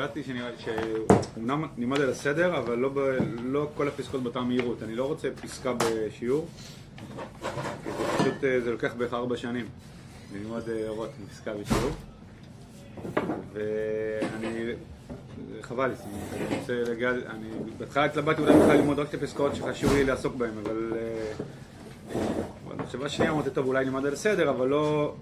החלטתי שאומנם נלמד על הסדר, אבל לא, ב, לא כל הפסקות באותה מהירות. אני לא רוצה פסקה בשיעור, כי זה פשוט, אה, זה לוקח בערך ארבע שנים ללמוד אורות מפסקה בשיעור. ואני, חבל לי, אני רוצה להגיע, אני בהתחלה התלבטתי אולי בכלל ללמוד רק את הפסקאות שחשוב לי לעסוק בהן, אבל... אה, במחשבה שנייה אמרתי, טוב, אולי נלמד על הסדר, אבל לא,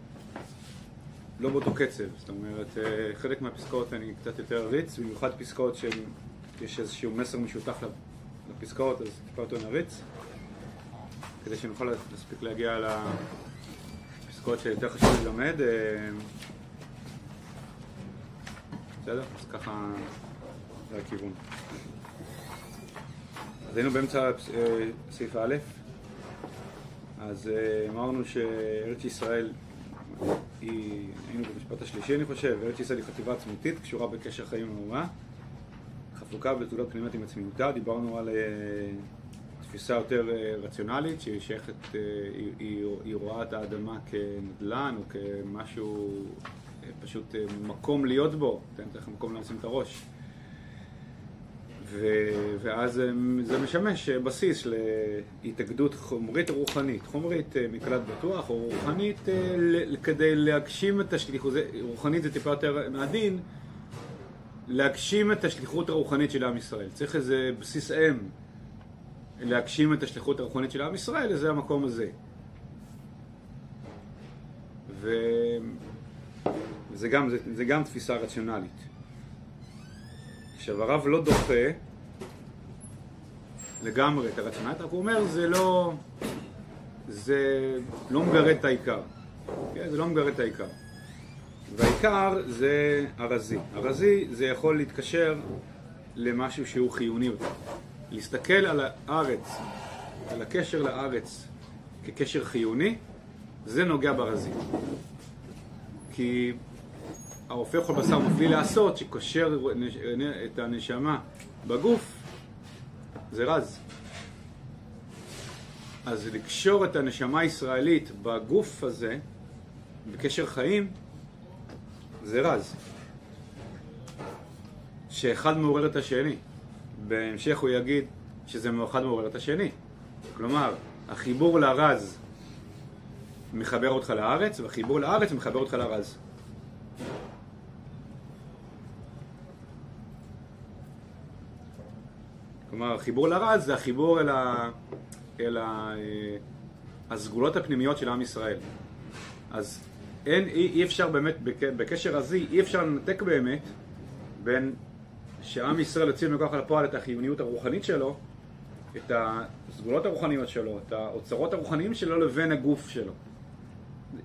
לא באותו קצב. זאת אומרת, אה, חלק מהפסקאות אני קצת יותר אריץ, במיוחד פסקאות שיש איזשהו מסר משותף לפסקאות, אז טיפה יותר נריץ, כדי שנוכל להספיק להגיע לפסקאות שיותר חשוב ללמד. אה, בסדר? אז ככה זה הכיוון. אז היינו באמצע אה, סעיף א', אז אמרנו שארץ ישראל היא, היינו במשפט השלישי אני חושב, ארץ ישראל היא חטיבה עצמותית, קשורה בקשר חיים עם האומה, חפוקה בתעודות פנימיות עם עצמיותה, דיברנו על uh, תפיסה יותר uh, רציונלית, שהיא שייכת, uh, היא, היא, היא רואה את האדמה כנדל"ן או כמשהו, פשוט מקום להיות בו, תן לך מקום לשים את הראש. ו... ואז זה משמש בסיס להתאגדות חומרית רוחנית. חומרית אה, מקלט בטוח, או רוחנית אה, כדי להגשים את השליחות, רוחנית זה טיפה יותר מעדין, להגשים את השליחות הרוחנית של עם ישראל. צריך איזה בסיס אם להגשים את השליחות הרוחנית של עם ישראל, וזה המקום הזה. וזה גם, זה, זה גם תפיסה רציונלית. עכשיו הרב לא דוחה לגמרי את הרציונלית, רק הוא אומר זה לא, זה לא מגרד את העיקר, כן? זה לא מגרד את העיקר. והעיקר זה הרזי. הרזי זה יכול להתקשר למשהו שהוא חיוני. להסתכל על הארץ, על הקשר לארץ כקשר חיוני, זה נוגע ברזי. כי ההופך בשר מפליא לעשות, שקושר את הנשמה בגוף, זה רז. אז לקשור את הנשמה הישראלית בגוף הזה, בקשר חיים, זה רז. שאחד מעורר את השני. בהמשך הוא יגיד שזה אחד מעורר את השני. כלומר, החיבור לרז מחבר אותך לארץ, והחיבור לארץ מחבר אותך לרז. כלומר, החיבור לרז זה החיבור אל, ה... אל ה... אה, הסגולות הפנימיות של עם ישראל. אז אין, אי, אי אפשר באמת, בקשר הזה, אי אפשר לנתק באמת בין שעם ישראל יוציא מכוח אל הפועל את החיוניות הרוחנית שלו, את הסגולות הרוחניות שלו, את האוצרות הרוחניים שלו לבין הגוף שלו.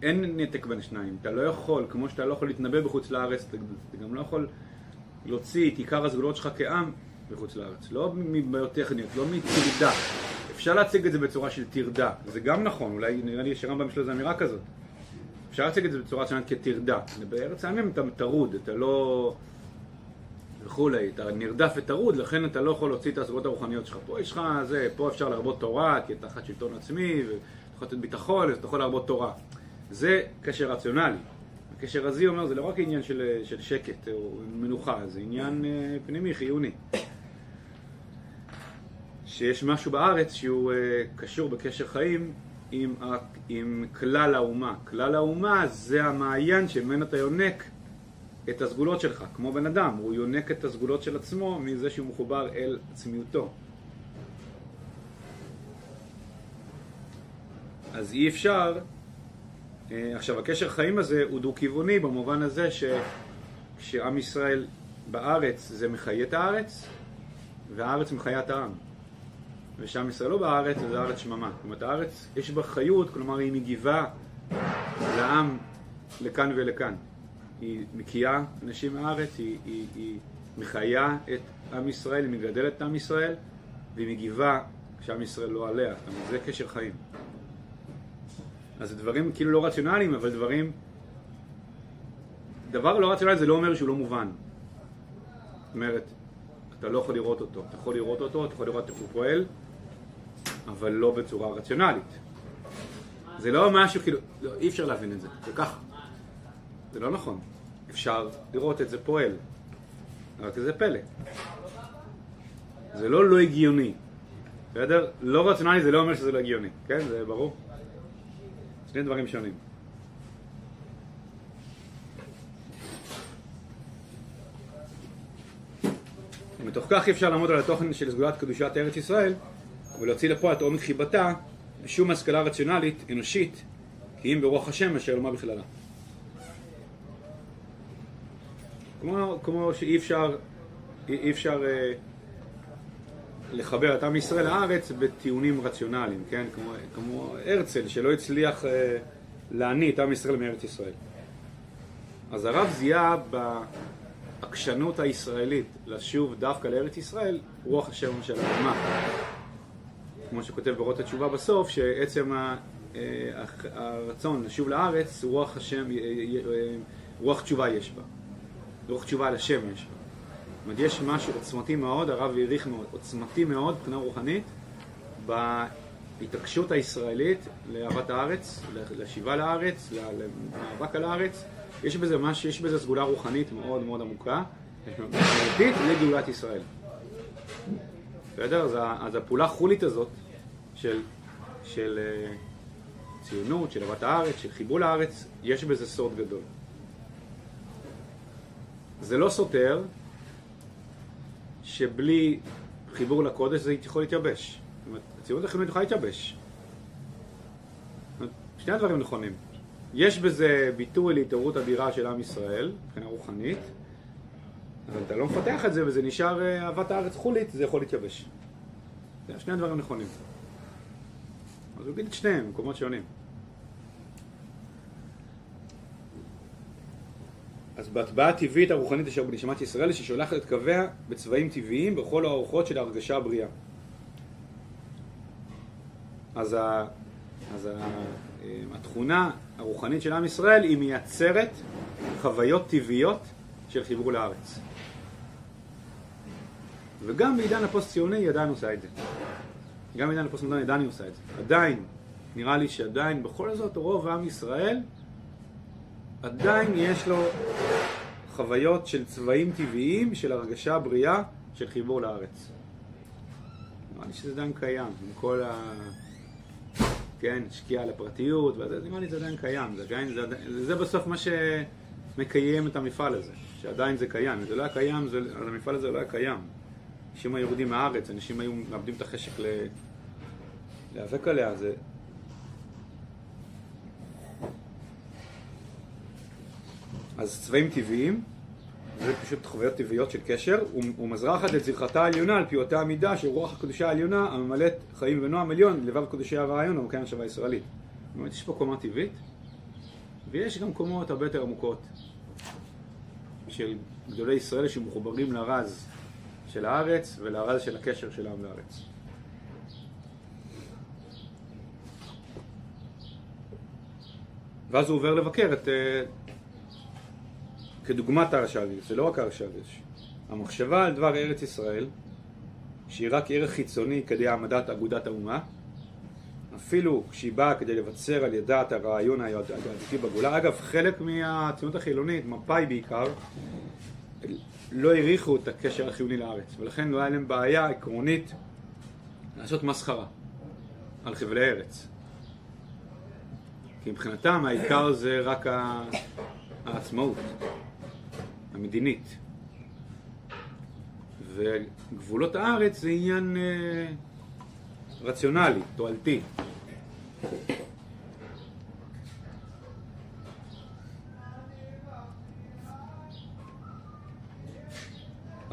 אין נתק בין השניים. אתה לא יכול, כמו שאתה לא יכול להתנבא בחוץ לארץ, אתה גם לא יכול להוציא את עיקר הסגולות שלך כעם בחוץ לארץ. לא מבעיות טכניות, לא מטרדה. אפשר להציג את זה בצורה של טרדה, זה גם נכון, אולי נראה לי שרמב"ם יש לו איזו אמירה כזאת. אפשר להציג את זה בצורה שונה כטרדה. בארץ העמים אתה טרוד, אתה לא... וכולי, אתה נרדף וטרוד, לכן אתה לא יכול להוציא את הסביבות הרוחניות שלך. פה יש לך זה, פה אפשר להרבות תורה, כי אתה תחת שלטון עצמי, ואתה יכול לתת ביטחון, אז אתה יכול להרבות תורה. זה קשר רציונלי. הקשר הזה אומר, זה לא רק עניין של, של שקט או מנוחה, זה עניין אה, פנימי, חיוני. שיש משהו בארץ שהוא uh, קשור בקשר חיים עם, עם כלל האומה. כלל האומה זה המעיין שממנו אתה יונק את הסגולות שלך, כמו בן אדם, הוא יונק את הסגולות של עצמו מזה שהוא מחובר אל עצמיותו. אז אי אפשר, uh, עכשיו הקשר חיים הזה הוא דו-כיווני במובן הזה שכשעם ישראל בארץ זה מחיה הארץ והארץ מחיה העם. ושם ישראל לא בארץ, זה ארץ שממה. זאת אומרת, הארץ יש בה חיות, כלומר היא מגיבה לעם לכאן ולכאן. היא מקיאה אנשים מהארץ, היא, היא, היא מחיה את עם ישראל, היא מגדלת את עם ישראל, והיא מגיבה כשעם ישראל לא עליה. זאת אומרת, זה קשר חיים. אז זה דברים כאילו לא רציונליים, אבל דברים... דבר לא רציונלי זה לא אומר שהוא לא מובן. זאת אומרת, אתה לא יכול לראות אותו. אתה יכול לראות אותו, אתה יכול לראות איך הוא פועל, אבל לא בצורה רציונלית. זה לא משהו כאילו, לא, אי אפשר להבין את זה, זה ככה. זה לא נכון. אפשר לראות את זה פועל. רק זה פלא. זה לא לא הגיוני. בסדר? לא רציונלי זה לא אומר שזה לא הגיוני, כן? זה ברור? שני דברים שונים. ומתוך כך אי אפשר לעמוד על התוכן של סגולת קדושת ארץ ישראל ולהוציא לפועל את עומק חיבתה בשום השכלה רציונלית, אנושית, כי אם ברוח השם אשר למה בכללה. כמו, כמו שאי אפשר, אי אפשר אה, לחבר את עם ישראל לארץ בטיעונים רציונליים, כן? כמו, כמו הרצל שלא הצליח אה, להניא את עם ישראל מארץ ישראל. אז הרב זיהה בעקשנות הישראלית לשוב דווקא לארץ ישראל רוח השם של האדמה. כמו שכותב ברות התשובה בסוף, שעצם אה, הרצון לשוב לארץ, רוח השם, אה, רוח תשובה יש בה. רוח תשובה על השם יש בה. זאת אומרת, יש משהו עוצמתי מאוד, הרב העריך מאוד, עוצמתי מאוד מבחינה רוחנית, בהתעקשות הישראלית לאהבת הארץ, לשיבה לארץ, למאבק על הארץ. יש בזה משהו, יש בזה סגולה רוחנית מאוד מאוד עמוקה, משמעותית לגאולת ישראל. בסדר? אז הפעולה החולית הזאת של, של uh, ציונות, של אהבת הארץ, של חיבור לארץ, יש בזה סוד גדול. זה לא סותר שבלי חיבור לקודש זה יכול להתייבש. זאת אומרת, הציונות החילונית יכולה להתייבש. שני הדברים נכונים. יש בזה ביטוי להתעוררות אדירה של עם ישראל, מבחינה רוחנית, אבל אתה לא מפתח את זה וזה נשאר אה, אהבת הארץ חולית, זה יכול להתייבש. שני הדברים נכונים. אז הוא יגיד את שניהם, במקומות שונים. אז בהטבעה הטבעית הרוחנית אשר בנשמת ישראל ששולחת את קוויה בצבעים טבעיים בכל האורחות של ההרגשה הבריאה. אז, ה, אז ה, אה, התכונה הרוחנית של עם ישראל היא מייצרת חוויות טבעיות של חיבור לארץ. וגם בעידן הפוסט-ציוני היא עדיין עושה את זה. גם בעידן הפוסט-מודרני עדיין היא עושה את זה. עדיין, נראה לי שעדיין, בכל זאת רוב עם ישראל עדיין יש לו חוויות של צבעים טבעיים, של הרגשה בריאה, של חיבור לארץ. נראה לי שזה עדיין קיים, עם כל ה... כן, שקיעה לפרטיות, וזה, נראה לי זה עדיין קיים, זה, עדיין, זה, זה בסוף מה שמקיים את המפעל הזה, שעדיין זה קיים, אם זה לא היה קיים, זה, המפעל הזה לא היה קיים. אנשים היו יורדים מהארץ, אנשים היו מאבדים את החשק ל... להיאבק עליה, זה... אז צבעים טבעיים, זה פשוט חוויות טבעיות של קשר, ומזרחת את זרחתה העליונה על פי אותה המידה של רוח הקדושה העליונה הממלאת חיים ונועם עליון לבב קדושי הרעיון המקיים השווה הישראלית. אומרת, יש פה קומה טבעית, ויש גם קומות הרבה יותר עמוקות של גדולי ישראל שמחוברים לרז של הארץ ולרז של הקשר של העם לארץ. ואז הוא עובר לבקר את אה, כדוגמת הרש"ביס, זה לא רק הרש"ביס, המחשבה על דבר ארץ ישראל, שהיא רק ערך חיצוני כדי העמדת אגודת האומה, אפילו כשהיא באה כדי לבצר על ידה את הרעיון היהדותי בגולה. אגב, חלק מהציונות החילונית, מפא"י בעיקר, לא העריכו את הקשר החיוני לארץ, ולכן לא היה להם בעיה עקרונית לעשות מסחרה על חבלי ארץ. כי מבחינתם העיקר זה רק העצמאות. המדינית. וגבולות הארץ זה עניין אה, רציונלי, תועלתי.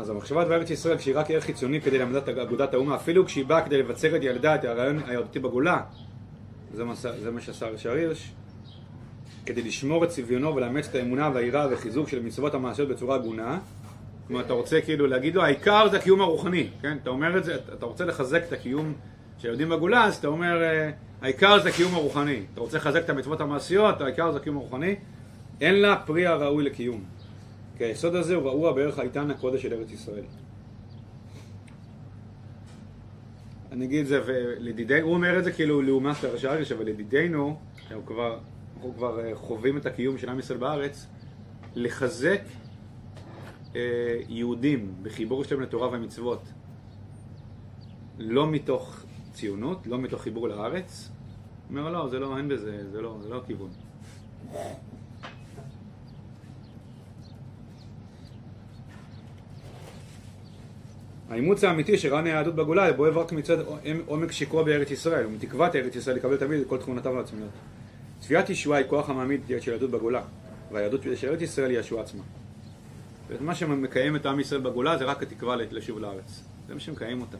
אז המחשבה בארץ ישראל כשהיא רק ערך חיצוני כדי לעמדת אגודת האומה, אפילו כשהיא באה כדי לבצר את ילדה, את הרעיון היהודי בגולה, זה מה, זה מה שעשה רש"ר הירש, כדי לשמור את צביונו ולאמץ את האמונה והיראה וחיזוק של מצוות המעשיות בצורה הגונה. אומרת, אתה רוצה כאילו להגיד לו, העיקר זה הקיום הרוחני, כן? אתה אומר את זה, אתה רוצה לחזק את הקיום של יהודים בגולה, אז אתה אומר, אה, העיקר זה הקיום הרוחני. אתה רוצה לחזק את המצוות המעשיות, העיקר זה הקיום הרוחני. אין לה פרי הראוי לקיום. כי היסוד הזה הוא רעוע בערך האיתן הקודש של ארץ ישראל. אני אגיד את זה, ולדידי, הוא אומר את זה כאילו לעומת הרש"ש, אבל לדידינו, שהוא כבר אנחנו כבר אה, חווים את הקיום של עם ישראל בארץ, לחזק אה, יהודים בחיבור שלהם לתורה ומצוות, לא מתוך ציונות, לא מתוך חיבור לארץ, אומר לא, זה לא, אין בזה, זה לא, זה לא הכיוון. האימוץ האמיתי שרן היהדות בגולה בועב רק מצד עומק שיקרו בארץ ישראל ומתקוות ארץ ישראל לקבל תמיד את כל תכונותיו העצמיות. צפיית ישועה היא כוח המעמיד של יהדות בגולה והיהדות של ארץ ישראל היא ישועה עצמה. מה שמקיים את עם ישראל בגולה זה רק התקווה לשוב לארץ. זה מה שמקיים אותה.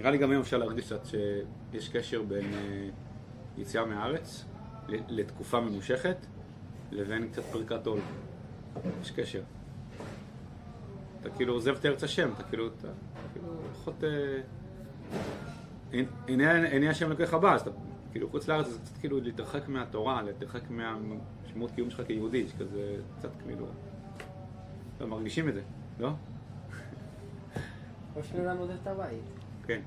נראה לי גם היום אפשר להרגיש קצת שיש קשר בין אה, יציאה מהארץ לתקופה ממושכת לבין קצת פריקת עול. יש קשר. אתה כאילו עוזב את ארץ השם, אתה כאילו, אתה כאילו פחות... עיני אה, השם לוקח הבא, אז אתה כאילו חוץ לארץ זה קצת כאילו להתרחק מהתורה, להתרחק מהשמות קיום שלך כיהודי, שכזה קצת כאילו... לא מרגישים את זה, לא? או אדם עוזב את הבית. כן.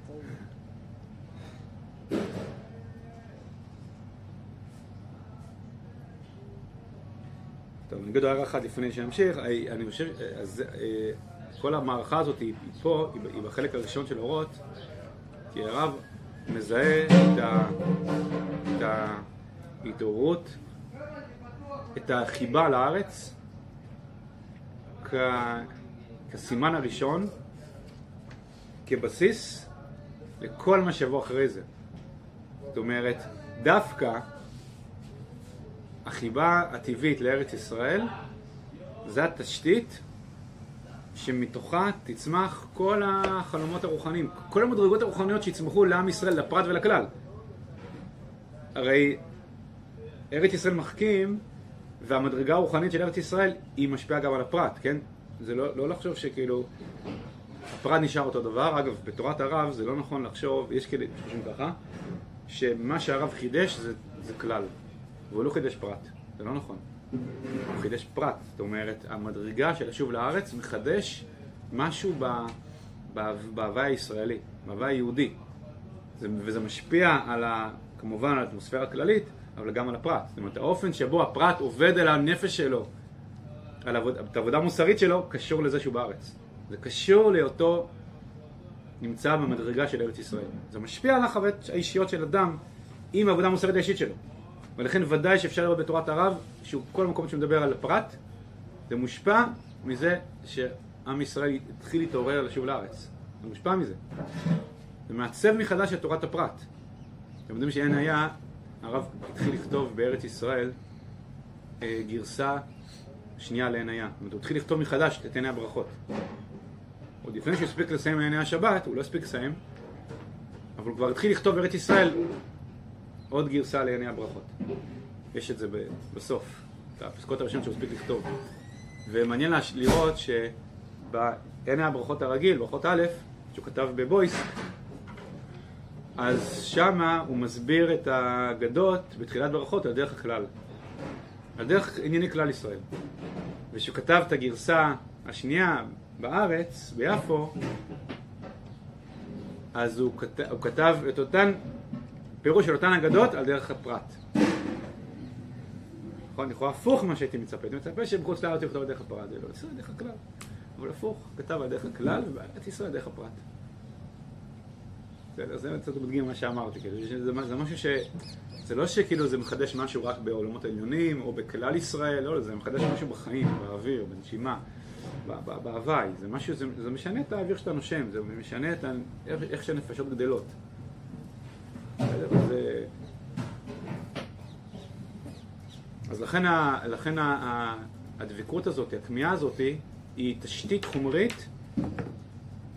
טוב, אני אגיד הערה אחת לפני שנמשיך, אני חושב, אז אה, כל המערכה הזאת היא פה, היא בחלק הראשון של אורות, כי הרב מזהה את ההתעוררות, את החיבה לארץ, כ, כסימן הראשון, כבסיס לכל מה שיבוא אחרי זה. זאת אומרת, דווקא החיבה הטבעית לארץ ישראל זה התשתית שמתוכה תצמח כל החלומות הרוחניים, כל המדרגות הרוחניות שיצמחו לעם ישראל, לפרט ולכלל. הרי ארץ ישראל מחכים, והמדרגה הרוחנית של ארץ ישראל היא משפיעה גם על הפרט, כן? זה לא, לא לחשוב שכאילו הפרט נשאר אותו דבר. אגב, בתורת הרב זה לא נכון לחשוב, יש כאלה שחושבים ככה, שמה שהרב חידש זה, זה כלל, והוא לא חידש פרט, זה לא נכון. הוא חידש פרט, זאת אומרת, המדרגה של לשוב לארץ מחדש משהו בהוואי הישראלי, בהוואי היהודי. זה, וזה משפיע על ה, כמובן על האטמוספירה הכללית, אבל גם על הפרט. זאת אומרת, האופן שבו הפרט עובד על הנפש שלו, על עבוד, העבודה המוסרית שלו, קשור לזה שהוא בארץ. זה קשור להיותו נמצא במדרגה של ארץ ישראל. זה משפיע על החוויות האישיות של אדם עם העבודה המוסרית האישית שלו. ולכן ודאי שאפשר לראות בתורת הרב, שהוא כל מקום שמדבר על הפרט, זה מושפע מזה שעם ישראל התחיל להתעורר לשוב לארץ. זה מושפע מזה. זה מעצב מחדש את תורת הפרט. אתם יודעים שאין היה, הרב התחיל לכתוב בארץ ישראל אה, גרסה שנייה לעין היה. זאת אומרת, הוא התחיל לכתוב מחדש את עיני הברכות. עוד לפני שהוא הספיק לסיים עיני השבת, הוא לא הספיק לסיים, אבל הוא כבר התחיל לכתוב בארץ ישראל עוד גרסה לעיני הברכות. יש את זה בסוף, את הפסקות הראשונות שהוא הספיק לכתוב. ומעניין לראות שבעיני הברכות הרגיל, ברכות א', שהוא כתב בבויס, אז שמה הוא מסביר את האגדות בתחילת ברכות על דרך הכלל. על דרך ענייני כלל ישראל. וכשהוא כתב את הגרסה השנייה בארץ, ביפו, אז הוא כתב, הוא כתב את אותן, פירוש של אותן אגדות על דרך הפרט. נכון, לכאורה הפוך ממה שהייתי מצפה. הייתי מצפה שבחוץ לארץ יכתוב על דרך הפרט, זה לא ישראל דרך הכלל. אבל הפוך, כתב על דרך הכלל ובארץ ישראל דרך הפרט. בסדר, זה קצת מדגים מה שאמרתי, כאילו, זה, זה משהו ש... זה לא שכאילו זה מחדש משהו רק בעולמות העליונים או בכלל ישראל, לא, זה מחדש משהו בחיים, באוויר, בנשימה. בהוואי, זה משהו, זה, זה משנה את האוויר שאתה נושם, זה משנה את ה, איך, איך שהנפשות גדלות. זה... אז לכן, ה, לכן ה, ה, הדבקות הזאת, הכמיהה הזאת, היא תשתית חומרית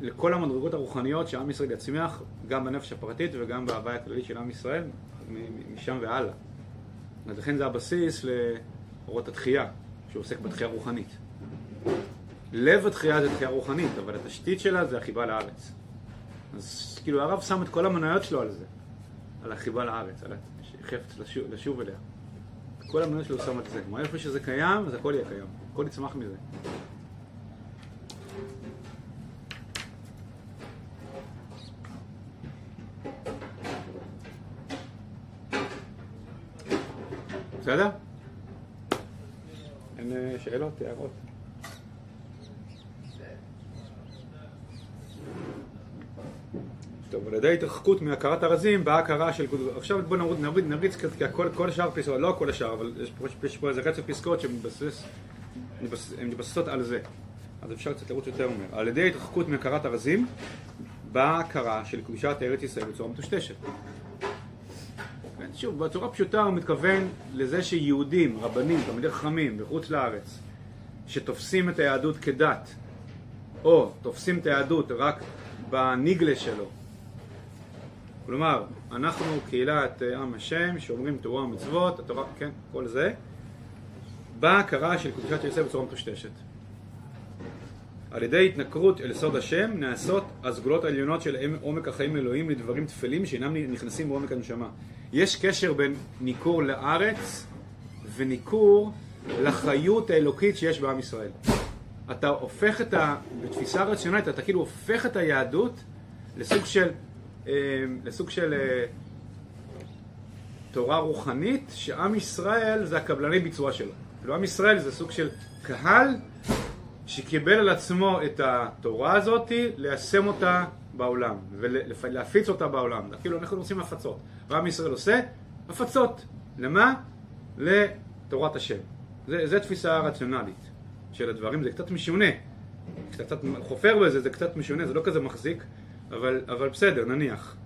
לכל המדרגות הרוחניות שעם ישראל יצמיח, גם בנפש הפרטית וגם בהוואי הכללי של עם ישראל, משם והלאה. אז לכן זה הבסיס לאורות התחייה, שעוסק בתחייה רוחנית. לב התחייה זה תחייה רוחנית, אבל התשתית שלה זה החיבה לארץ. אז כאילו הרב שם את כל המניות שלו על זה, על החיבה לארץ, על החפץ לשוב, לשוב אליה. כל המניות שלו שם את זה. כלומר, איפה שזה קיים, אז הכל יהיה קיים. הכל יצמח מזה. בסדר? אין אה, שאלות, הערות? ידי התרחקות מהכרת הרזים באה הכרה של... עכשיו בואו נריץ, נריץ, נריץ כי הכל, כל השאר פסקאות, לא כל השאר, אבל יש פה, יש פה איזה רצף פסקאות שהן מתבססות על זה. אז אפשר קצת לרוץ יותר אומר. על ידי התרחקות מהכרת הרזים באה הכרה של קדושת ארץ ישראל בצורה מטושטשת. שוב, בצורה פשוטה הוא מתכוון לזה שיהודים, רבנים, תלמידי חכמים בחוץ לארץ, שתופסים את היהדות כדת, או תופסים את היהדות רק בניגלה שלו, כלומר, אנחנו קהילת אה, עם השם, שאומרים תורה ומצוות, התורה, כן, כל זה, באה הכרה של קדושת יוסף בצורה מטושטשת. על ידי התנכרות אל סוד השם נעשות הסגולות העליונות של עומק החיים האלוהים לדברים טפלים שאינם נכנסים בעומק הנשמה. יש קשר בין ניכור לארץ וניכור לחיות האלוקית שיש בעם ישראל. אתה הופך את ה... בתפיסה רציונלית, אתה כאילו הופך את היהדות לסוג של לסוג של אה, תורה רוחנית, שעם ישראל זה הקבלני ביצוע שלה. כאילו עם ישראל זה סוג של קהל שקיבל על עצמו את התורה הזאת, ליישם אותה בעולם, ולהפיץ אותה בעולם. כאילו אנחנו עושים הפצות. ועם ישראל עושה הפצות. למה? לתורת השם. זו תפיסה רציונלית של הדברים, זה קצת משונה. כשאתה קצת חופר בזה, זה קצת משונה, זה לא כזה מחזיק. אבל, אבל בסדר, נניח.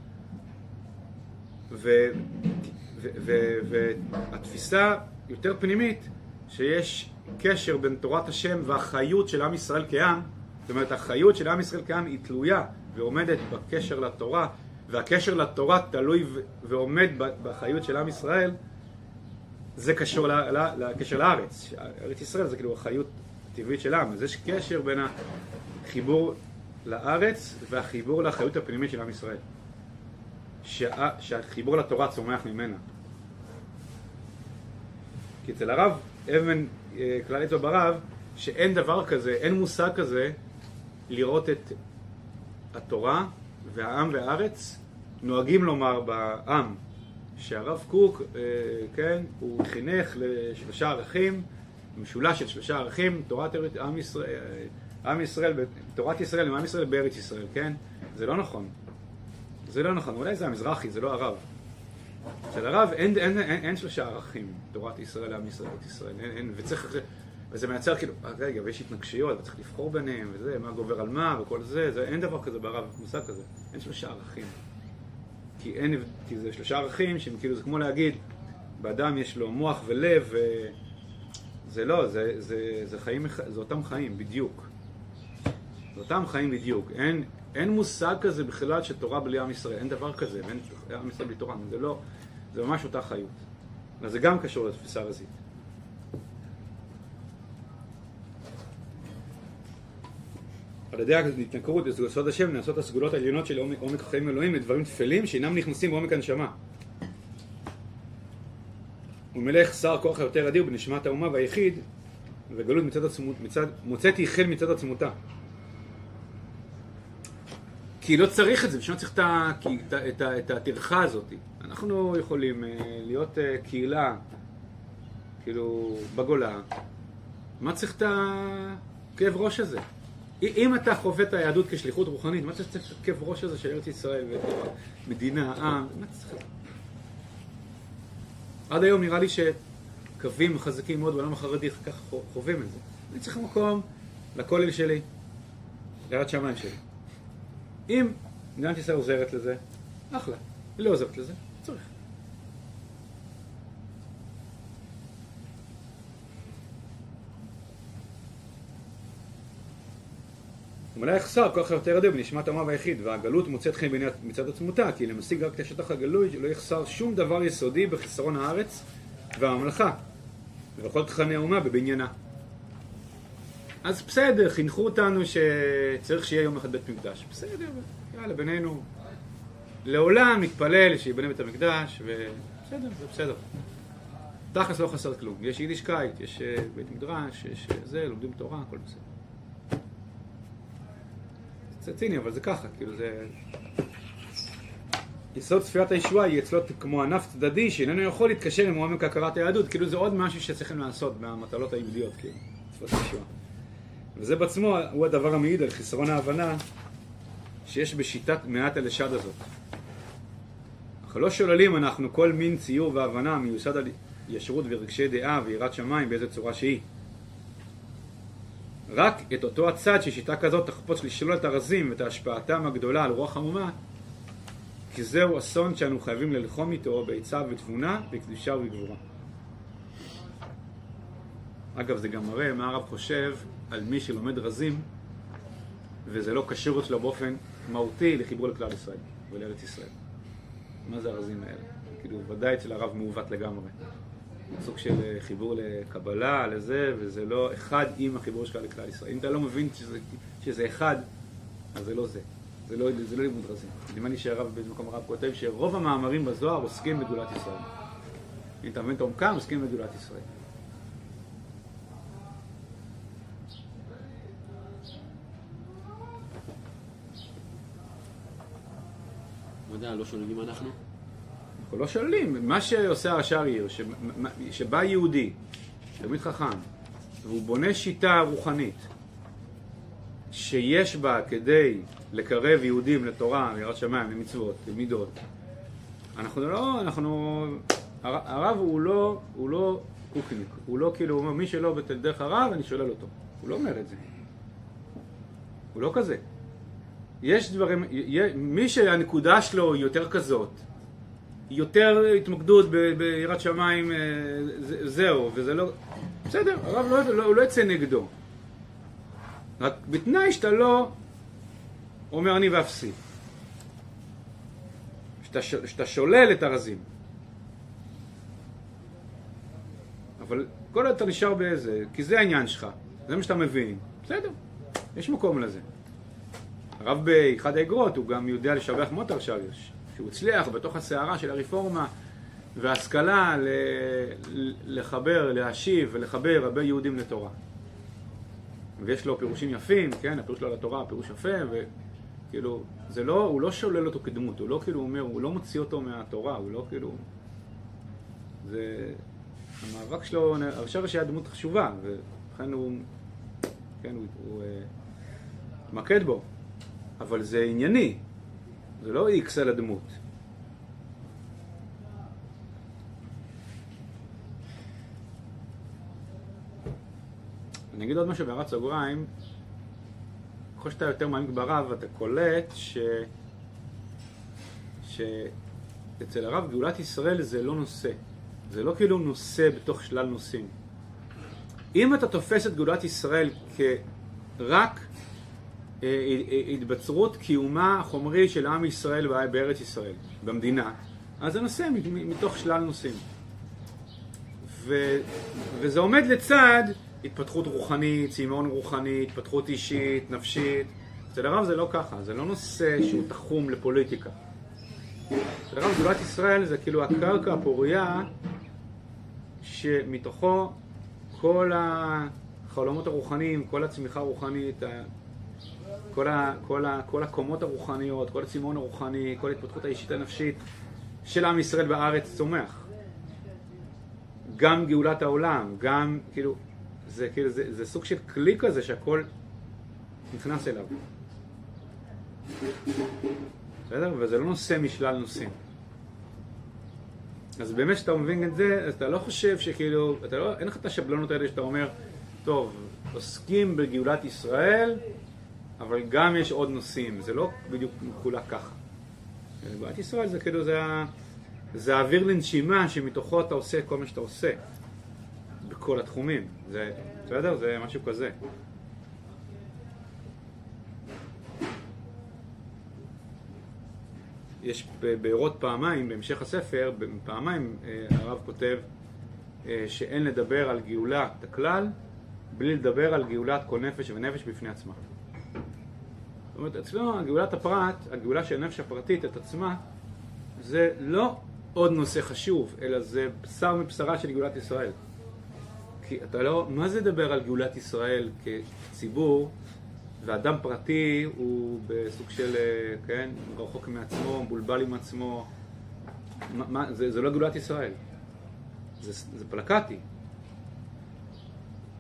והתפיסה יותר פנימית, שיש קשר בין תורת השם והחיות של עם ישראל כעם, זאת אומרת, החיות של עם ישראל כעם היא תלויה ועומדת בקשר לתורה, והקשר לתורה תלוי ועומד בחיות של עם ישראל, זה קשור לקשר לארץ. ארץ ישראל זה כאילו החיות הטבעית של העם, אז יש קשר בין החיבור לארץ והחיבור לאחריות הפנימית של עם ישראל. שה, שהחיבור לתורה צומח ממנה. כי אצל הרב אבן אה, כלל אצבע ברב, שאין דבר כזה, אין מושג כזה לראות את התורה והעם והארץ נוהגים לומר בעם שהרב קוק, אה, כן, הוא חינך לשלושה ערכים, משולש של שלושה ערכים, תורת עם ישראל, עם ישראל, תורת ישראל עם עם ישראל בארץ ישראל, כן? זה לא נכון. זה לא נכון. אולי זה המזרחי, זה לא הרב. אצל הרב אין, אין, אין, אין שלושה ערכים, תורת ישראל לעם ישראל, בארץ ישראל. אין, אין, וצריך, וזה מייצר כאילו, אה, רגע, ויש התנגשויות, וצריך לבחור ביניהם, וזה, מה גובר על מה, וכל זה, זה אין דבר כזה ברב, מושג כזה. אין שלושה ערכים. כי אין, כי זה שלושה ערכים שהם כאילו, זה כמו להגיד, באדם יש לו מוח ולב, ו... זה לא, זה, זה, זה חיים, זה אותם חיים, בדיוק. אותם חיים בדיוק. אין, אין מושג כזה בכלל של תורה בלי עם ישראל, אין דבר כזה, אין עם ישראל בלי תורה, זה לא, זה ממש אותה חיות. אז זה גם קשור לתפיסה רזית. על ידי ההתנכרות לסוד השם נעשות הסגולות העליונות של עומק החיים אלוהים לדברים טפלים שאינם נכנסים בעומק הנשמה. ומלך שר כוח היותר אדיר בנשמת האומה והיחיד וגלות מצד עצמות, מצד, מוצאתי חן מצד עצמותה. כי לא צריך את זה, בשביל צריך את הטרחה הזאת. אנחנו יכולים אה, להיות אה, קהילה, כאילו, בגולה, מה צריך את הכאב ראש הזה? אם אתה חווה את היהדות כשליחות רוחנית, מה צריך את הכאב ראש הזה של ארץ ישראל ומדינה, עם, מה צריך... עד היום נראה לי שקווים חזקים מאוד בעולם החרדי ככה חווים את זה. אני צריך מקום לכולל שלי, ליד שמיים שלי. אם מדינת ישראל עוזרת לזה, אחלה. היא לא עוזרת לזה, צריך. ומלא יחסר כוח יותר אדיר בנשמת האומה והיחיד, והגלות מוצאת חן בעיני מצד עצמותה, כי למשיג רק את השטח הגלוי לא יחסר שום דבר יסודי בחסרון הארץ והממלכה, ובכל תכני האומה בבניינה. אז בסדר, חינכו אותנו שצריך שיהיה יום אחד בית מקדש. בסדר, יאללה, בינינו. לעולם נתפלל שיבנה בית המקדש, ובסדר, זה בסדר. תכלס לא חסר כלום. יש יידישקייט, יש אה, בית מדרש, יש אה, זה, לומדים תורה, הכל בסדר. זה ציני, אבל זה ככה, כאילו זה... יסוד צפיית הישועה היא אצלו כמו ענף צדדי שאיננו יכול להתקשר עם עומק הכרת היהדות, כאילו זה עוד משהו שצריכים לעשות במטלות היהודיות, כאילו, צפיית הישועה. וזה בעצמו הוא הדבר המעיד על חסרון ההבנה שיש בשיטת מעט הלשד הזאת. אך לא שוללים אנחנו כל מין ציור והבנה מיוסד על ישרות ורגשי דעה ויראת שמיים באיזה צורה שהיא. רק את אותו הצד ששיטה כזאת תחפוץ לשלול את הרזים ואת השפעתם הגדולה על רוח המומה, כי זהו אסון שאנו חייבים ללחום איתו בעצה ובתבונה, בקדושה ובגבורה. אגב, זה גם מראה מה הרב חושב על מי שלומד רזים, וזה לא קשור אצלו באופן מהותי לחיבור לכלל ישראל ולארץ ישראל. מה זה הרזים האלה? כאילו, ודאי אצל הרב מעוות לגמרי. סוג של אה, חיבור לקבלה, לזה, וזה לא אחד עם החיבור שלך לכלל ישראל. אם אתה לא מבין שזה, שזה אחד, אז זה לא זה. זה לא, זה לא לימוד רזים. נדמה לי שהרב באיזה מקום הרב כותב שרוב המאמרים בזוהר עוסקים בגדולת ישראל. אם אתה מבין את עומקם, עוסקים בגדולת ישראל. יודע, לא שוללים אנחנו? אנחנו לא שוללים. מה שעושה השאר עיר, שבא יהודי, תלמיד חכם, והוא בונה שיטה רוחנית שיש בה כדי לקרב יהודים לתורה, ליראת שמיים, למצוות, למידות. אנחנו לא, אנחנו, הרב הוא לא, הוא לא קוקניק, הוא לא כאילו, הוא אומר, מי שלא בדרך הרב, אני שולל אותו. הוא לא אומר את זה. הוא לא כזה. יש דברים, מי שהנקודה שלו היא יותר כזאת, יותר התמקדות ביראת שמיים, אה, זהו, וזה לא... בסדר, הרב לא, לא, הוא לא יצא נגדו. רק בתנאי שאתה לא אומר אני ואפסי. שאתה, שאתה שולל את הרזים. אבל כל עוד אתה נשאר באיזה, כי זה העניין שלך, זה מה שאתה מבין. בסדר, יש מקום לזה. הרב באחד האגרות הוא גם יודע לשבח מוטר שריוש, שהוא הצליח בתוך הסערה של הרפורמה וההשכלה לחבר, להשיב ולחבר הרבה יהודים לתורה. ויש לו פירושים יפים, כן, הפירוש שלו לתורה, פירוש יפה, וכאילו, זה לא, הוא לא שולל אותו כדמות, הוא לא כאילו אומר, הוא לא מוציא אותו מהתורה, הוא לא כאילו... זה... המאבק שלו, הרשב"ש היה דמות חשובה, ולכן הוא, כן, הוא, הוא uh, מקד בו. אבל זה ענייני, זה לא איקס על הדמות. אני אגיד עוד משהו בהערת סוגריים, ככל שאתה יותר מעמיק ברב, אתה קולט ש... שאצל הרב גאולת ישראל זה לא נושא. זה לא כאילו נושא בתוך שלל נושאים. אם אתה תופס את גאולת ישראל כרק התבצרות קיומה החומרי של עם ישראל בארץ ישראל, במדינה, אז זה נושא מתוך שלל נושאים. ו, וזה עומד לצד התפתחות רוחנית, צמאון רוחני, התפתחות אישית, נפשית. אצל הרב זה לא ככה, זה לא נושא שהוא תחום לפוליטיקה. אצל הרב גדולת ישראל זה כאילו הקרקע הפורייה שמתוכו כל החלומות הרוחניים, כל הצמיחה הרוחנית, כל, ה, כל, ה, כל הקומות הרוחניות, כל הצימון הרוחני, כל ההתפתחות האישית הנפשית של עם ישראל בארץ צומח. גם גאולת העולם, גם כאילו, זה, כאילו, זה, זה סוג של כלי כזה שהכל נכנס אליו. בסדר? וזה לא נושא משלל נושאים. אז באמת כשאתה מבין את זה, אז אתה לא חושב שכאילו, אתה לא, אין לך את השבלונות האלה שאתה אומר, טוב, עוסקים בגאולת ישראל, אבל גם יש עוד נושאים, זה לא בדיוק מחולק ככה. גאולת ישראל זה כאילו, זה, זה האוויר לנשימה שמתוכו אתה עושה כל מה שאתה עושה, בכל התחומים. זה, בסדר? זה משהו כזה. יש בארות פעמיים, בהמשך הספר, פעמיים אה, הרב כותב אה, שאין לדבר על גאולת הכלל בלי לדבר על גאולת כל נפש ונפש בפני עצמה. אומרת, אצלנו גאולת הפרט, הגאולה של הנפש הפרטית את עצמה, זה לא עוד נושא חשוב, אלא זה בשר מבשרה של גאולת ישראל. כי אתה לא, מה זה לדבר על גאולת ישראל כציבור, ואדם פרטי הוא בסוג של, אה, כן, רחוק מעצמו, מבולבל עם עצמו. מה, מה, זה, זה לא גאולת ישראל, זה, זה פלקטי.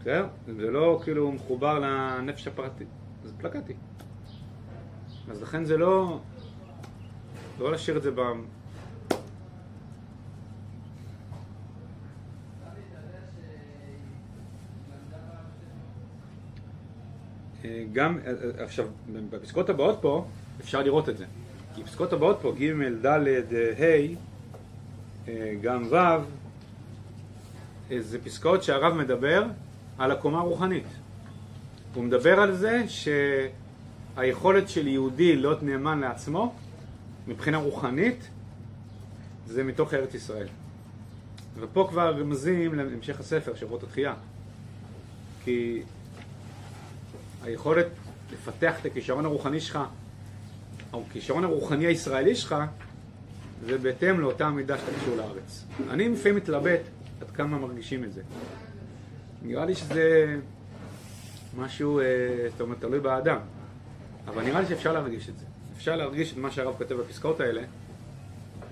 בסדר? זה לא כאילו מחובר לנפש הפרטי, זה פלקטי. אז לכן זה לא, לא להשאיר את זה ב... אה, גם, אה, אה, עכשיו, בפסקאות הבאות פה אפשר לראות את זה. כי בפסקאות הבאות פה, ג', ד', ה', גם ו', זה פסקאות שהרב מדבר על הקומה הרוחנית. הוא מדבר על זה שהיכולת של יהודי להיות נאמן לעצמו, מבחינה רוחנית, זה מתוך ארץ ישראל. ופה כבר רמזים להמשך הספר, שבועות התחייה. כי היכולת לפתח את הכישרון הרוחני שלך, או הכישרון הרוחני הישראלי שלך, זה בהתאם לאותה מידה שאתה קשור לארץ. אני לפעמים מתלבט עד כמה מרגישים את זה. נראה לי שזה משהו, זאת אומרת, תלוי באדם, אבל נראה לי שאפשר להרגיש את זה. אפשר להרגיש את מה שהרב כותב בפסקאות האלה,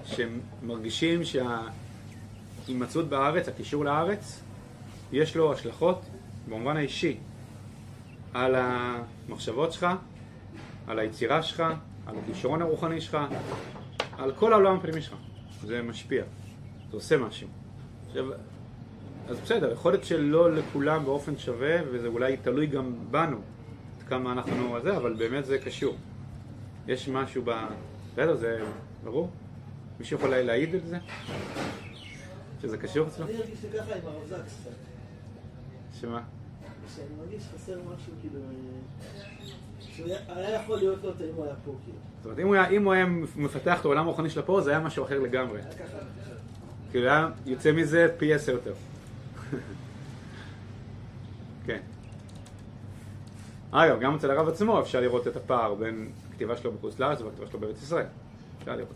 שמרגישים שההימצאות בארץ, הקישור לארץ, יש לו השלכות במובן האישי על המחשבות שלך, על היצירה שלך, על הכישרון הרוחני שלך, על כל העולם הפנימי שלך. זה משפיע, זה עושה משהו. עכשיו, אז בסדר, יכול להיות שלא לכולם באופן שווה, וזה אולי תלוי גם בנו, כמה אנחנו על זה, אבל באמת זה קשור. יש משהו ב... בסדר, זה ברור? מישהו יכול להעיד את זה? שזה קשור אצלו? אני ארגיש שככה עם הרב קצת. שמה? שאני מרגיש חסר משהו, כאילו... היה יכול להיות לו אם הוא היה פה, כאילו. זאת אומרת, אם הוא היה, אם הוא היה מפתח את העולם הרוחני של הפה, זה היה משהו אחר לגמרי. ככה. כאילו היה יוצא מזה פי עשר יותר. כן. אגב, גם אצל הרב עצמו אפשר לראות את הפער בין הכתיבה שלו בחוץ לארץ והכתיבה שלו בארץ ישראל. אפשר לראות.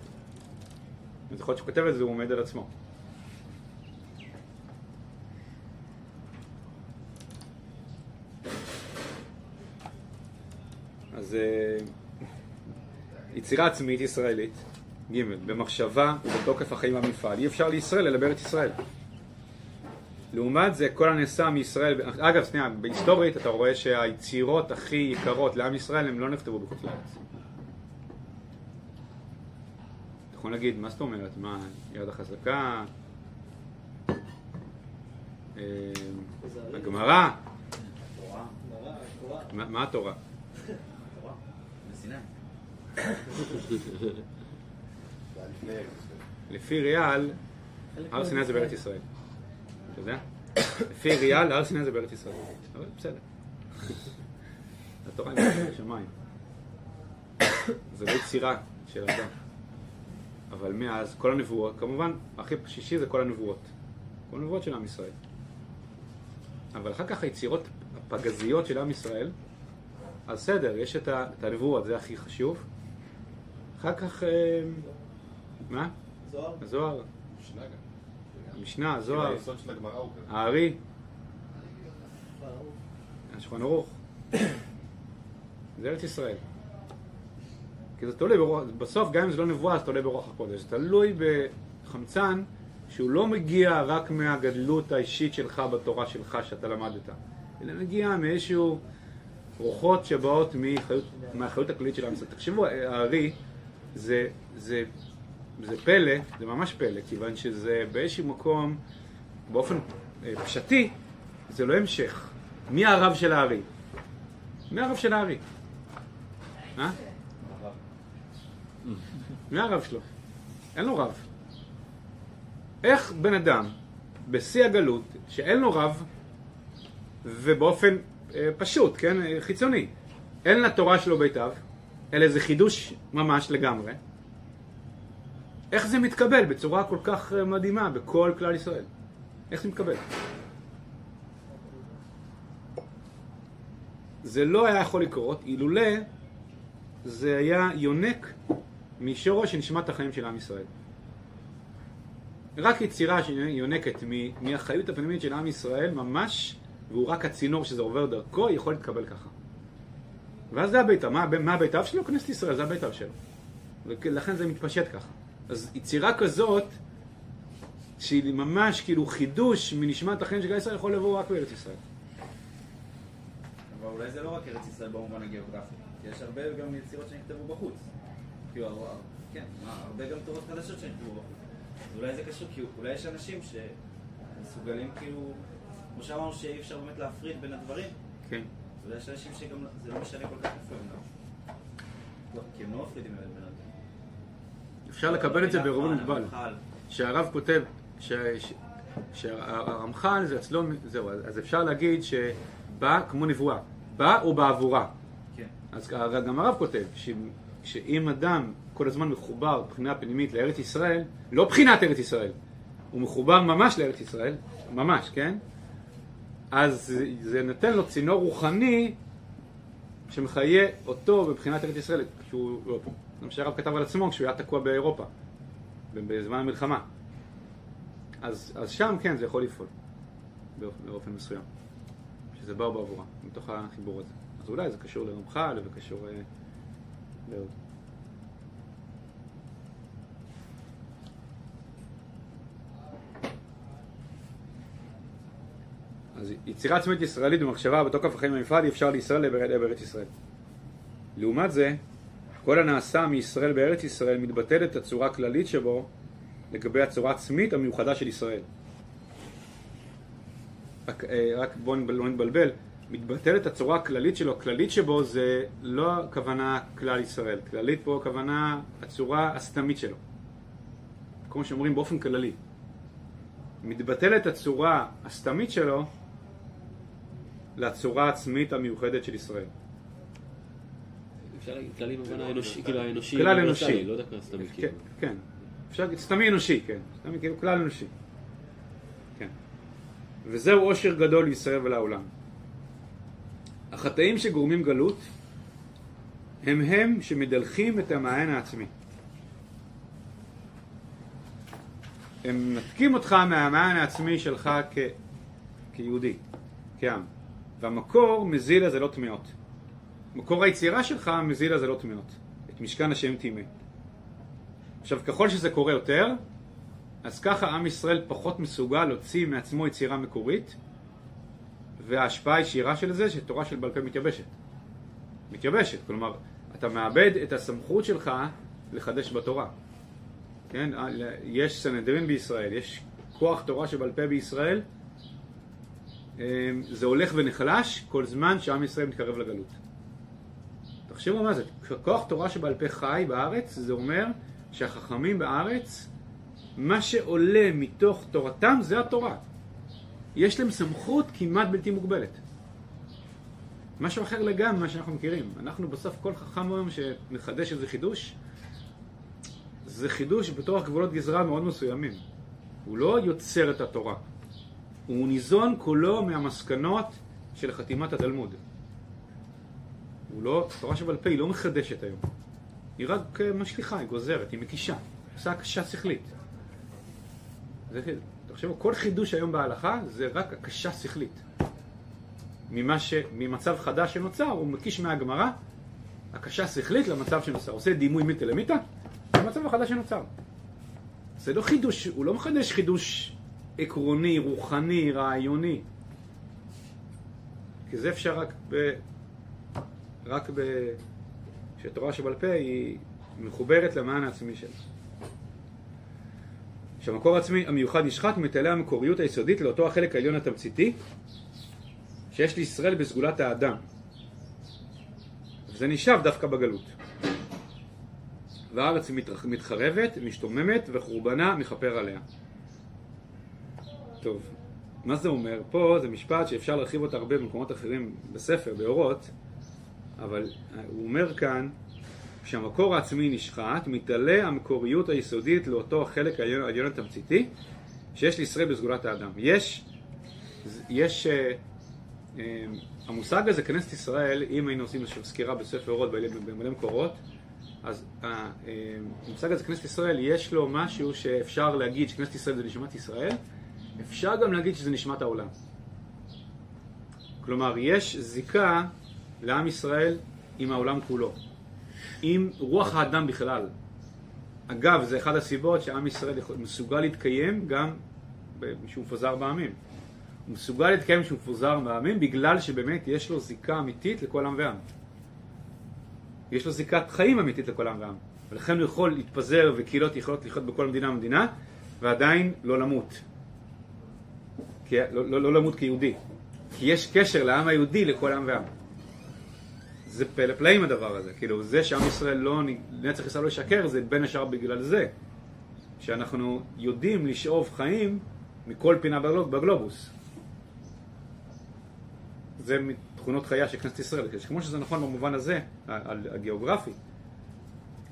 אז יכול להיות שהוא כותב את זה, הוא עומד על עצמו. אז אה, יצירה עצמית ישראלית, ג' במחשבה ובתוקף החיים במפעל. אי אפשר לישראל אלא בארץ ישראל. לעומת זה, כל הנעשה מישראל, אגב, שנייה, בהיסטורית אתה רואה שהיצירות הכי יקרות לעם ישראל הם לא נכתבו בחוץ לארץ. אתה יכול להגיד, מה זאת אומרת? מה, יד החזקה? אה, הגמרא? מה התורה? לפי ריאל, הר סיני זה בארץ ישראל. אתה יודע? לפי ריאל, הר סיני זה בארץ ישראל. אבל בסדר. התורה היא מתחת לשמיים. זה לא יצירה של אדם. אבל מאז, כל הנבואות, כמובן, הכי שישי זה כל הנבואות. כל הנבואות של עם ישראל. אבל אחר כך היצירות הפגזיות של עם ישראל, אז בסדר, יש את ה- את הנבואות, זה הכי חשוב. אחר כך, אה, מה? זוהר. הזוהר, משנה גם. המשנה, כאילו הזוהר, כזה. הארי. השולחן ערוך. זה ארץ ישראל. כי זה תלוי ברוח, בסוף גם אם זה לא נבואה זה תלוי ברוח הקודש. זה תלוי בחמצן שהוא לא מגיע רק מהגדלות האישית שלך בתורה שלך שאתה למדת, אלא מגיע מאיזשהו רוחות שבאות מחיות, מהאחריות הכללית של עם ישראל. תחשבו, הארי זה, זה, זה פלא, זה ממש פלא, כיוון שזה באיזשהו מקום, באופן אה, פשטי, זה לא המשך. מי הרב של הארי? מי הרב של הארי? אה? מי הרב שלו? אין לו רב. איך בן אדם, בשיא הגלות, שאין לו רב, ובאופן אה, פשוט, כן, אה, חיצוני, אין לתורה שלו ביתיו, אלא זה חידוש ממש לגמרי, איך זה מתקבל בצורה כל כך אה, מדהימה בכל כלל ישראל? איך זה מתקבל? זה לא היה יכול לקרות אילולא זה היה יונק משורש נשמת החיים של עם ישראל. רק יצירה שיונקת מהחיות הפנימית של עם ישראל ממש, והוא רק הצינור שזה עובר דרכו, יכול להתקבל ככה. ואז זה הבית, מה, מה הבית אב שלו? כנסת ישראל, זה הבית אב שלו. ולכן זה מתפשט ככה. אז יצירה כזאת, שהיא ממש כאילו חידוש מנשמת החיים של גיא ישראל, יכול לבוא רק בארץ ישראל. אבל אולי זה לא רק ארץ ישראל במובן הגיאוגרפי. יש הרבה גם יצירות שנכתבו בחוץ. כאילו, כן, הרבה גם תורות חדשות שנכתבו בחוץ. אז אולי זה קשור, כי אולי יש אנשים שמסוגלים כאילו, כמו שאמרנו שאי אפשר באמת להפריד בין הדברים, כן. אולי יש אנשים שגם זה לא משנה כל כך איפה הם. לא, כי הם לא מפרידים בין. אפשר לקבל את זה הרמח"ל, מוגבל. הרמח"ל. שהרב כותב, שהרמח"ל זה אצלו, זהו, אז אפשר להגיד שבא כמו נבואה, בא או בעבורה. כן. אז גם הרב כותב, ש- שאם אדם כל הזמן מחובר מבחינה פנימית לארץ ישראל, לא מבחינת ארץ ישראל, הוא מחובר ממש לארץ ישראל, ממש, כן? אז זה- זה נותן לו צינור רוחני שמחיה אותו מבחינת ארץ ישראל, כשהוא לא פה. זה מה שהרב כתב על עצמו כשהוא היה תקוע באירופה, בזמן המלחמה. אז, אז שם כן זה יכול לפעול באופן, באופן מסוים, שזה בא בעבורה, מתוך החיבור הזה. אז אולי זה קשור לרמח"ל וקשור אה, לעוד. אז יצירה עצמית ישראלית במחשבה בתוקף החיים הנפרד אי אפשר לישראל בארץ ישראל. לעומת זה, כל הנעשה מישראל בארץ ישראל מתבטל את הצורה הכללית שבו לגבי הצורה העצמית המיוחדה של ישראל. רק, אה, רק בואו לא נתבלבל, מתבטלת הצורה הכללית שלו, הכללית שבו זה לא הכוונה כלל ישראל, כללית פה הכוונה הצורה הסתמית שלו. כמו שאומרים באופן כללי. מתבטלת הצורה הסתמית שלו לצורה העצמית המיוחדת של ישראל. אפשר להגיד כללי במובן האנושי, כאילו האנושי, כלל האוניברסלי, אנושי. לא דווקא סתם כן, כאילו. כן. אפשר להגיד סתמי אנושי, כן. סתמי כאילו כלל אנושי. כן. וזהו עושר גדול לישראל ולעולם. החטאים שגורמים גלות הם הם שמדלחים את המעיין העצמי. הם מנתקים אותך מהמעיין העצמי שלך כ... כיהודי, כעם. והמקור מזיל לזה לא טמאות. מקור היצירה שלך מזיל לא טמאות. את משכן השם טימא. עכשיו, ככל שזה קורה יותר, אז ככה עם ישראל פחות מסוגל להוציא מעצמו יצירה מקורית, וההשפעה הישירה של זה, שתורה של בעל פה מתייבשת. מתייבשת, כלומר, אתה מאבד את הסמכות שלך לחדש בתורה. כן, יש סנהדרין בישראל, יש כוח תורה שבעל פה בישראל, אמ, זה הולך ונחלש כל זמן שעם ישראל מתקרב לגלות. תחשבו מה זה, כוח תורה שבעל פה חי בארץ, זה אומר שהחכמים בארץ, מה שעולה מתוך תורתם זה התורה. יש להם סמכות כמעט בלתי מוגבלת. משהו אחר לגמרי ממה שאנחנו מכירים. אנחנו בסוף, כל חכם היום שמחדש איזה חידוש, זה חידוש בתוך גבולות גזרה מאוד מסוימים. הוא לא יוצר את התורה. הוא ניזון כולו מהמסקנות של חתימת התלמוד. הוא לא, תורה שבעל פה היא לא מחדשת היום. היא רק אה, משליכה, היא גוזרת, היא מקישה, עושה הקשה שכלית. זה, תחשבו, כל חידוש היום בהלכה זה רק הקשה שכלית. ממה ש, ממצב חדש שנוצר, הוא מקיש מהגמרא, הקשה שכלית למצב שנוצר. עושה דימוי מיתה למיתה, למצב החדש שנוצר. זה לא חידוש, הוא לא מחדש חידוש עקרוני, רוחני, רעיוני. כי זה אפשר רק ב... רק ב... שתורה שבעל פה היא מחוברת למען העצמי שלה. שהמקור העצמי המיוחד נשחק מתעלה המקוריות היסודית לאותו החלק העליון התמציתי שיש לישראל בסגולת האדם. וזה נשאב דווקא בגלות. והארץ מתחרבת, משתוממת, וחורבנה מכפר עליה. טוב, מה זה אומר? פה זה משפט שאפשר להרחיב אותה הרבה במקומות אחרים בספר, באורות, אבל הוא אומר כאן כשהמקור העצמי נשחט, מתעלה המקוריות היסודית לאותו החלק העליון התמציתי שיש לישראל בסגולת האדם. יש, יש, אה, אה, המושג הזה, כנסת ישראל, אם היינו עושים איזושהי סקירה בספר אורות במלא מקורות, אז אה, אה, המושג הזה, כנסת ישראל, יש לו משהו שאפשר להגיד שכנסת ישראל זה נשמת ישראל, אפשר גם להגיד שזה נשמת העולם. כלומר, יש זיקה לעם ישראל עם העולם כולו, עם רוח האדם בכלל. אגב, זה אחת הסיבות שעם ישראל מסוגל להתקיים גם כשהוא מפוזר בעמים. הוא מסוגל להתקיים כשהוא מפוזר בעמים בגלל שבאמת יש לו זיקה אמיתית לכל עם ועם. יש לו זיקת חיים אמיתית לכל עם ועם. ולכן הוא יכול להתפזר וקהילות יכולות לחיות בכל מדינה ומדינה ועדיין לא למות. כי, לא, לא, לא למות כיהודי. כי יש קשר לעם היהודי לכל עם ועם. זה פלא פלאים הדבר הזה. כאילו, זה שעם ישראל לא, נצח ישראל לא ישקר, זה בין השאר בגלל זה. שאנחנו יודעים לשאוב חיים מכל פינה בגלוב, בגלובוס. זה מתכונות חייה של כנסת ישראל. כמו שזה נכון במובן הזה, הגיאוגרפי,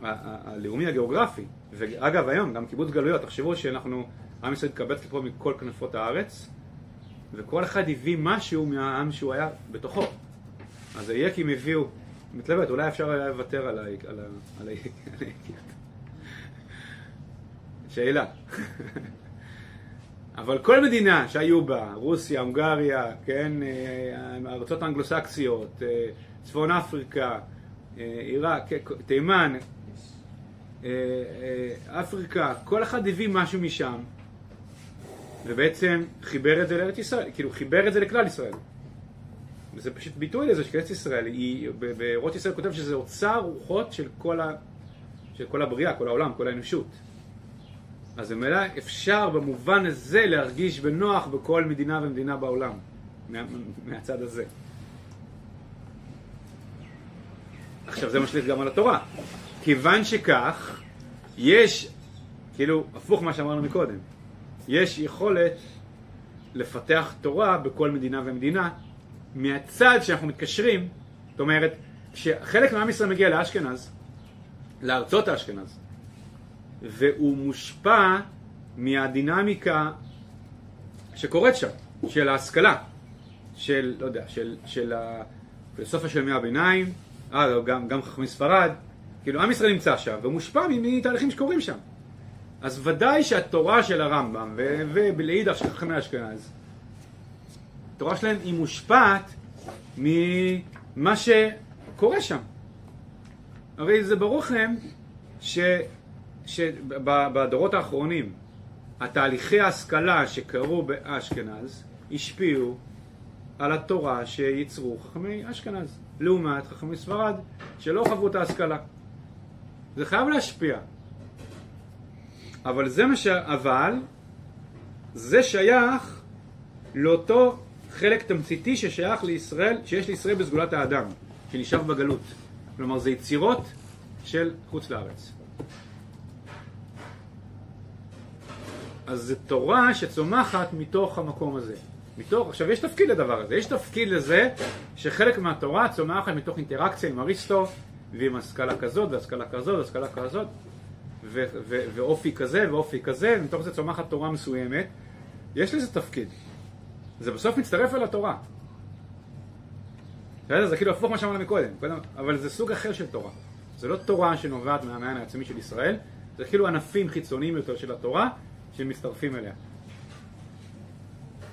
הלאומי הגיאוגרפי. ואגב, היום, גם קיבוץ גלויות, תחשבו שאנחנו, עם ישראל התקבץ לפה מכל כנפות הארץ, וכל אחד הביא משהו מהעם שהוא היה בתוכו. אז היקים הביאו, מתלבט, אולי אפשר היה לוותר על ה... על ה... על ה... על היקיות. שאלה. אבל כל מדינה שהיו בה, רוסיה, הונגריה, כן, אה, הארצות האנגלוסקסיות, אה, צפון אפריקה, אה, עיראק, תימן, אפריקה, כל אחד הביא משהו משם, ובעצם חיבר את זה לארץ ישראל, כאילו חיבר את זה לכלל ישראל. וזה פשוט ביטוי לזה שכנסת ישראל, היא, ישראל כותב שזה אוצר רוחות של כל, ה, של כל הבריאה, כל העולם, כל האנושות. אז ממילא אפשר במובן הזה להרגיש בנוח בכל מדינה ומדינה בעולם, מה, מהצד הזה. עכשיו זה משליך גם על התורה. כיוון שכך, יש, כאילו, הפוך מה שאמרנו מקודם, יש יכולת לפתח תורה בכל מדינה ומדינה מהצד שאנחנו מתקשרים, זאת אומרת, כשחלק מעם ישראל מגיע לאשכנז, לארצות האשכנז, והוא מושפע מהדינמיקה שקורית שם, של ההשכלה, של, לא יודע, של, של הפילוסופיה של ימי הביניים, אה, לא, גם, גם חכמי ספרד, כאילו עם ישראל נמצא שם ומושפע מתהליכים שקורים שם. אז ודאי שהתורה של הרמב"ם ו- ובלעידך של חכמי אשכנז, התורה שלהם היא מושפעת ממה שקורה שם. הרי זה ברור לכם ש... שבדורות האחרונים התהליכי ההשכלה שקרו באשכנז השפיעו על התורה שייצרו חכמי אשכנז, לעומת חכמי ספרד שלא חוו את ההשכלה. זה חייב להשפיע. אבל זה מה ש... אבל זה שייך לאותו חלק תמציתי ששייך לישראל, שיש לישראל בסגולת האדם, שנשאר בגלות. כלומר, זה יצירות של חוץ לארץ. אז זו תורה שצומחת מתוך המקום הזה. מתוך, עכשיו יש תפקיד לדבר הזה, יש תפקיד לזה שחלק מהתורה צומחת מתוך אינטראקציה עם אריסטו ועם השכלה כזאת והשכלה כזאת והשכלה כזאת ו- ו- ואופי כזה ואופי כזה, ומתוך זה צומחת תורה מסוימת. יש לזה תפקיד. זה בסוף מצטרף אל התורה. זה כאילו הפוך מה שאמרנו מקודם, קודם, אבל זה סוג אחר של תורה. זה לא תורה שנובעת מהמעיין העצמי של ישראל, זה כאילו ענפים חיצוניים יותר של התורה שמצטרפים אליה.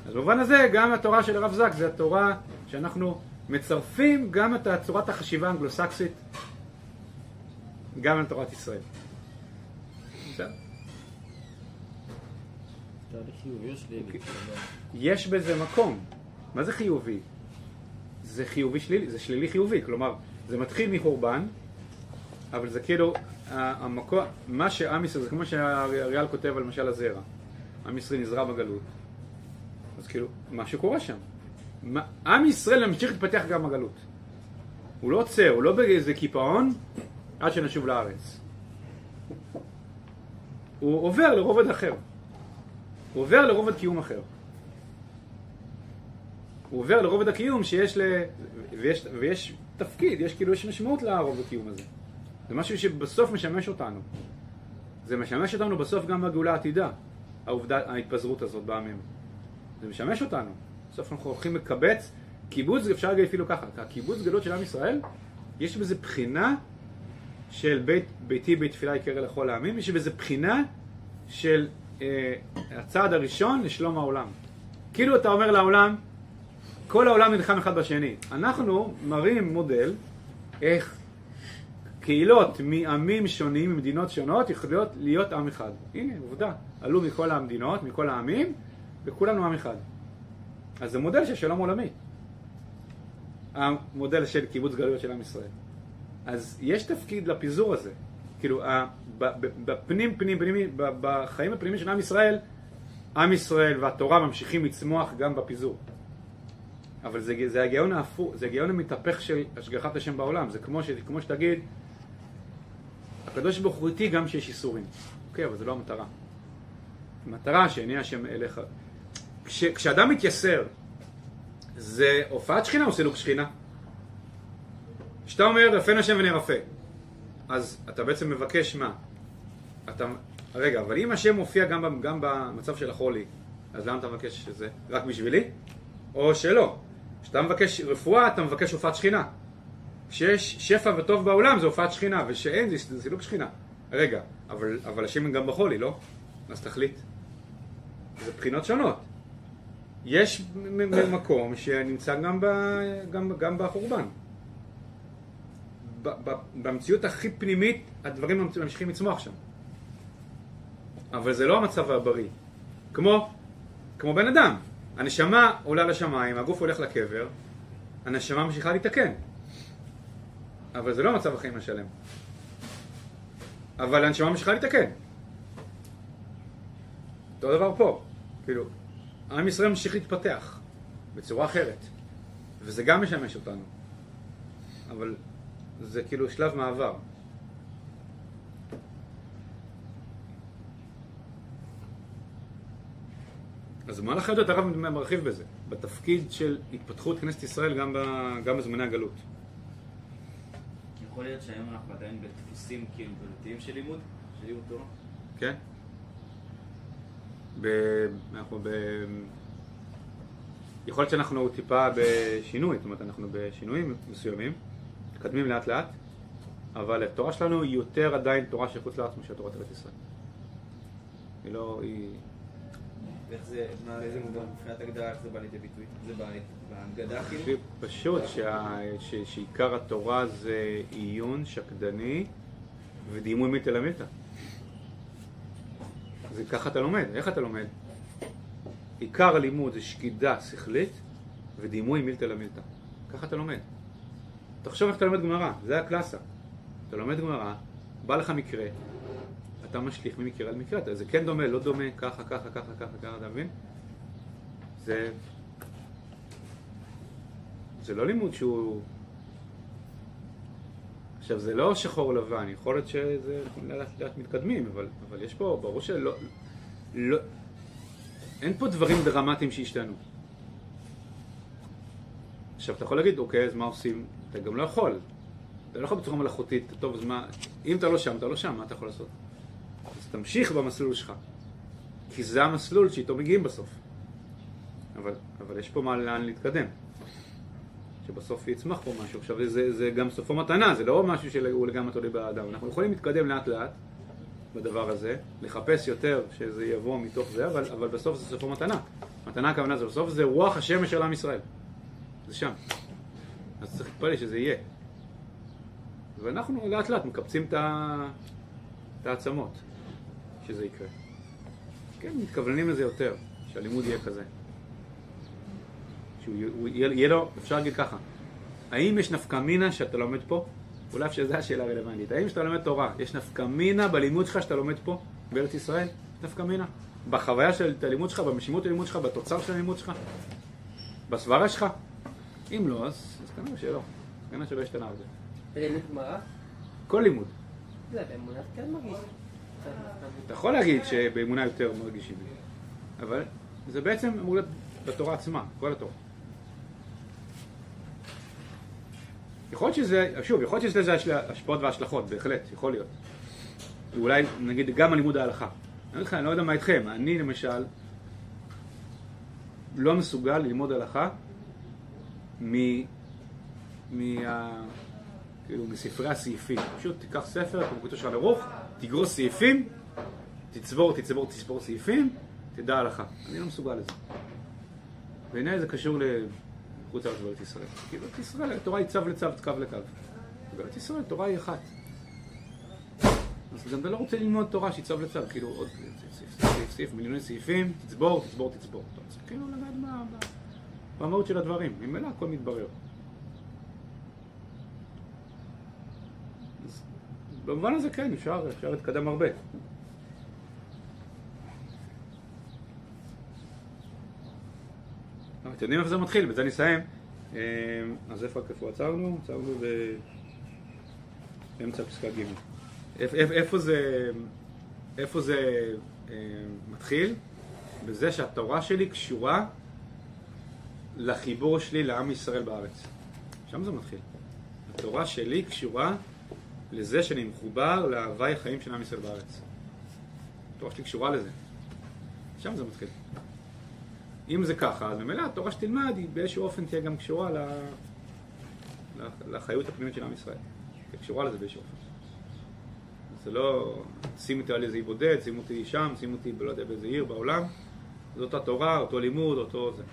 אז במובן הזה גם התורה של הרב זק זה התורה שאנחנו מצרפים גם את צורת החשיבה האנגלוסקסית גם לתורת ישראל. חיובי או שלילי? יש בזה מקום. מה זה חיובי? זה חיובי שלילי, זה שלילי חיובי, כלומר, זה מתחיל מחורבן, אבל זה כאילו, המקום, מה שעם ישראל, זה כמו שהריאל כותב על משל הזרע. עם ישראל נזרע בגלות. אז כאילו, משהו קורה שם. מה- עם ישראל ממשיך להתפתח גם בגלות. הוא לא עוצר, הוא לא באיזה קיפאון עד שנשוב לארץ. הוא עובר לרובד אחר. הוא עובר לרובד קיום אחר. הוא עובר לרובד הקיום שיש ל... ויש, ויש תפקיד, יש כאילו, יש משמעות לרובד הקיום הזה. זה משהו שבסוף משמש אותנו. זה משמש אותנו בסוף גם בגאולה העתידה, העובדה, ההתפזרות הזאת בעמים. זה משמש אותנו. בסוף אנחנו הולכים לקבץ, קיבוץ, אפשר להגיד אפילו ככה, הקיבוץ גלות של עם ישראל, יש בזה בחינה של בית, ביתי בית תפילה יקרא לכל העמים, יש בזה בחינה של אה, הצעד הראשון לשלום העולם. כאילו אתה אומר לעולם, כל העולם נלחם אחד בשני. אנחנו מראים מודל איך קהילות מעמים שונים, ממדינות שונות, יכולות להיות עם אחד. הנה, עובדה. עלו מכל המדינות, מכל העמים, וכולנו עם אחד. אז זה מודל של שלום עולמי. המודל של קיבוץ גלויות של עם ישראל. אז יש תפקיד לפיזור הזה. כאילו, בפנים, פנים, פנימי, בחיים הפנימיים של עם ישראל, עם ישראל והתורה ממשיכים לצמוח גם בפיזור. אבל זה, זה ההיגיון ההפוך, זה ההיגיון המתהפך של השגחת השם בעולם. זה כמו, ש, כמו שתגיד, הקדוש ברוך הוא איתי גם שיש איסורים. אוקיי, אבל זה לא המטרה. המטרה שעיני השם אליך. כש, כשאדם מתייסר, זה הופעת שכינה או סילוק שכינה? כשאתה אומר רפאנו השם ונרפא, אז אתה בעצם מבקש מה? אתה... רגע, אבל אם השם מופיע גם, גם במצב של החולי, אז למה אתה מבקש שזה? רק בשבילי? או שלא. כשאתה מבקש רפואה, אתה מבקש הופעת שכינה. כשיש שפע וטוב בעולם זה הופעת שכינה, ושאין זה, זה סילוק שכינה. רגע, אבל, אבל השם גם בחולי, לא? אז תחליט. זה בחינות שונות. יש מקום שנמצא גם, ב, גם, גם בחורבן. ב, ב, במציאות הכי פנימית הדברים ממשיכים לצמוח שם. אבל זה לא המצב הבריא. כמו, כמו בן אדם. הנשמה עולה לשמיים, הגוף הולך לקבר, הנשמה ממשיכה להתקן. אבל זה לא מצב החיים השלם. אבל הנשמה ממשיכה להתקן. אותו דבר פה. כאילו, עם ישראל ממשיך להתפתח בצורה אחרת. וזה גם משמש אותנו. אבל זה כאילו שלב מעבר. אז במהלך החיות הרב מרחיב בזה, בתפקיד של התפתחות כנסת ישראל גם, ב, גם בזמני הגלות. יכול להיות שהיום אנחנו עדיין בדפוסים כאילו דתיים של לימוד, של לימוד תורה. כן? ב... אנחנו ב... יכול להיות שאנחנו טיפה בשינוי, זאת אומרת אנחנו בשינויים מסוימים, מתקדמים לאט לאט, אבל התורה שלנו היא יותר עדיין תורה של חוץ לארץ מאשר תורת ארץ ישראל. היא לא, היא... ואיך זה, מה, באיזה מובן, מבחינת הגדרה, איך זה בא לידי ביטוי? זה בא בהגדה כאילו? פשוט. שעיקר התורה זה עיון שקדני ודימוי מתלמיתא. זה ככה אתה לומד, איך אתה לומד? עיקר הלימוד זה שקידה שכלית ודימוי מילתא למילתא. ככה אתה לומד. תחשוב איך אתה לומד גמרא, זה הקלאסה. אתה לומד גמרא, בא לך מקרה, אתה משליך ממקרה למקרה, זה כן דומה, לא דומה, ככה, ככה, ככה, ככה, ככה, אתה מבין? זה... זה לא לימוד שהוא... עכשיו, זה לא שחור לבן, יכול להיות שזה לאט לאט מתקדמים, אבל, אבל יש פה, ברור שלא... לא, אין פה דברים דרמטיים שהשתנו. עכשיו, אתה יכול להגיד, אוקיי, אז מה עושים? אתה גם לא יכול. אתה לא יכול בצורה מלאכותית, טוב, אז מה... אם אתה לא שם, אתה לא שם, מה אתה יכול לעשות? אז תמשיך במסלול שלך. כי זה המסלול שאיתו מגיעים בסוף. אבל, אבל יש פה מה לאן להתקדם. שבסוף יצמח פה משהו. עכשיו זה, זה גם סופו מתנה, זה לא משהו שהוא לגמרי תלוי באדם. אנחנו יכולים להתקדם לאט לאט בדבר הזה, לחפש יותר שזה יבוא מתוך זה, אבל, אבל בסוף זה סופו מתנה. מתנה הכוונה זה בסוף זה רוח השמש של עם ישראל. זה שם. אז צריך להתפלל שזה יהיה. ואנחנו לאט לאט מקבצים את העצמות שזה יקרה. כן, מתכווננים לזה יותר, שהלימוד יהיה כזה. שהוא יהיה- לו, אפשר להגיד ככה, האם יש נפקא מינה שאתה לומד פה? אולי שזו השאלה הרלוונטית. האם כשאתה לומד תורה, יש נפקא מינה בלימוד שלך שאתה לומד פה, בארץ ישראל? נפקא מינה. בחוויה של הלימוד שלך, במשימות הלימוד שלך, בתוצר של הלימוד שלך, בסברה שלך? אם לא, אז אז כנראה שלא. כנראה שלא השתנה הרבה. בלימוד גמרא? כל לימוד. זה, באמונה כן מרגיש. אתה יכול להגיד שבאמונה יותר מרגישים את זה, אבל זה בעצם אמור להיות בתורה עצמה, כל התורה. יכול להיות שזה, שוב, יכול להיות שזה לה השפעות והשלכות, בהחלט, יכול להיות. אולי נגיד גם על לימוד ההלכה. אני לא יודע מה איתכם, אני למשל לא מסוגל ללמוד הלכה מ... מה... כאילו מספרי הסעיפים. פשוט תיקח ספר, כמו כתוב שולחן ערוך, תגרוס סעיפים, תצבור, תצבור, תצבור סעיפים, תדע הלכה. אני לא מסוגל לזה. בעיניי זה קשור לחוץ לארץ וארץ ישראל. כי בארץ ישראל התורה היא צו לצו, קו לקו. בארץ ישראל תורה היא אחת. אז גם אתה לא רוצה ללמוד תורה שהיא צו לצו, כאילו עוד סעיף, סעיף, מיליוני סעיפים, תצבור, תצבור, תצבור. אתה רוצה כאילו לגעת במהות של הדברים, ממילא הכל מתברר. אז במובן הזה כן, אפשר, אפשר להתקדם הרבה. אבל אתם יודעים איפה זה מתחיל, בזה נסיים. אה, אז איפה, איפה עצרנו? עצרנו. באמצע פסקה ג'. איפ- איפ- איפה זה, איפה זה אה, מתחיל? בזה שהתורה שלי קשורה לחיבור שלי לעם ישראל בארץ. שם זה מתחיל. התורה שלי קשורה לזה שאני מחובר להווי החיים של עם ישראל בארץ. התורה שלי קשורה לזה. שם זה מתחיל. אם זה ככה, אז ממילא התורה שתלמד היא באיזשהו אופן תהיה גם קשורה ל... לחיות הפנימית של עם ישראל. היא קשורה לזה באיזשהו אופן. זה לא, שים אותי על איזה אי בודד, שים אותי שם, שים אותי בלא יודע באיזה עיר בעולם. זו אותה תורה, אותו לימוד, אותו זה.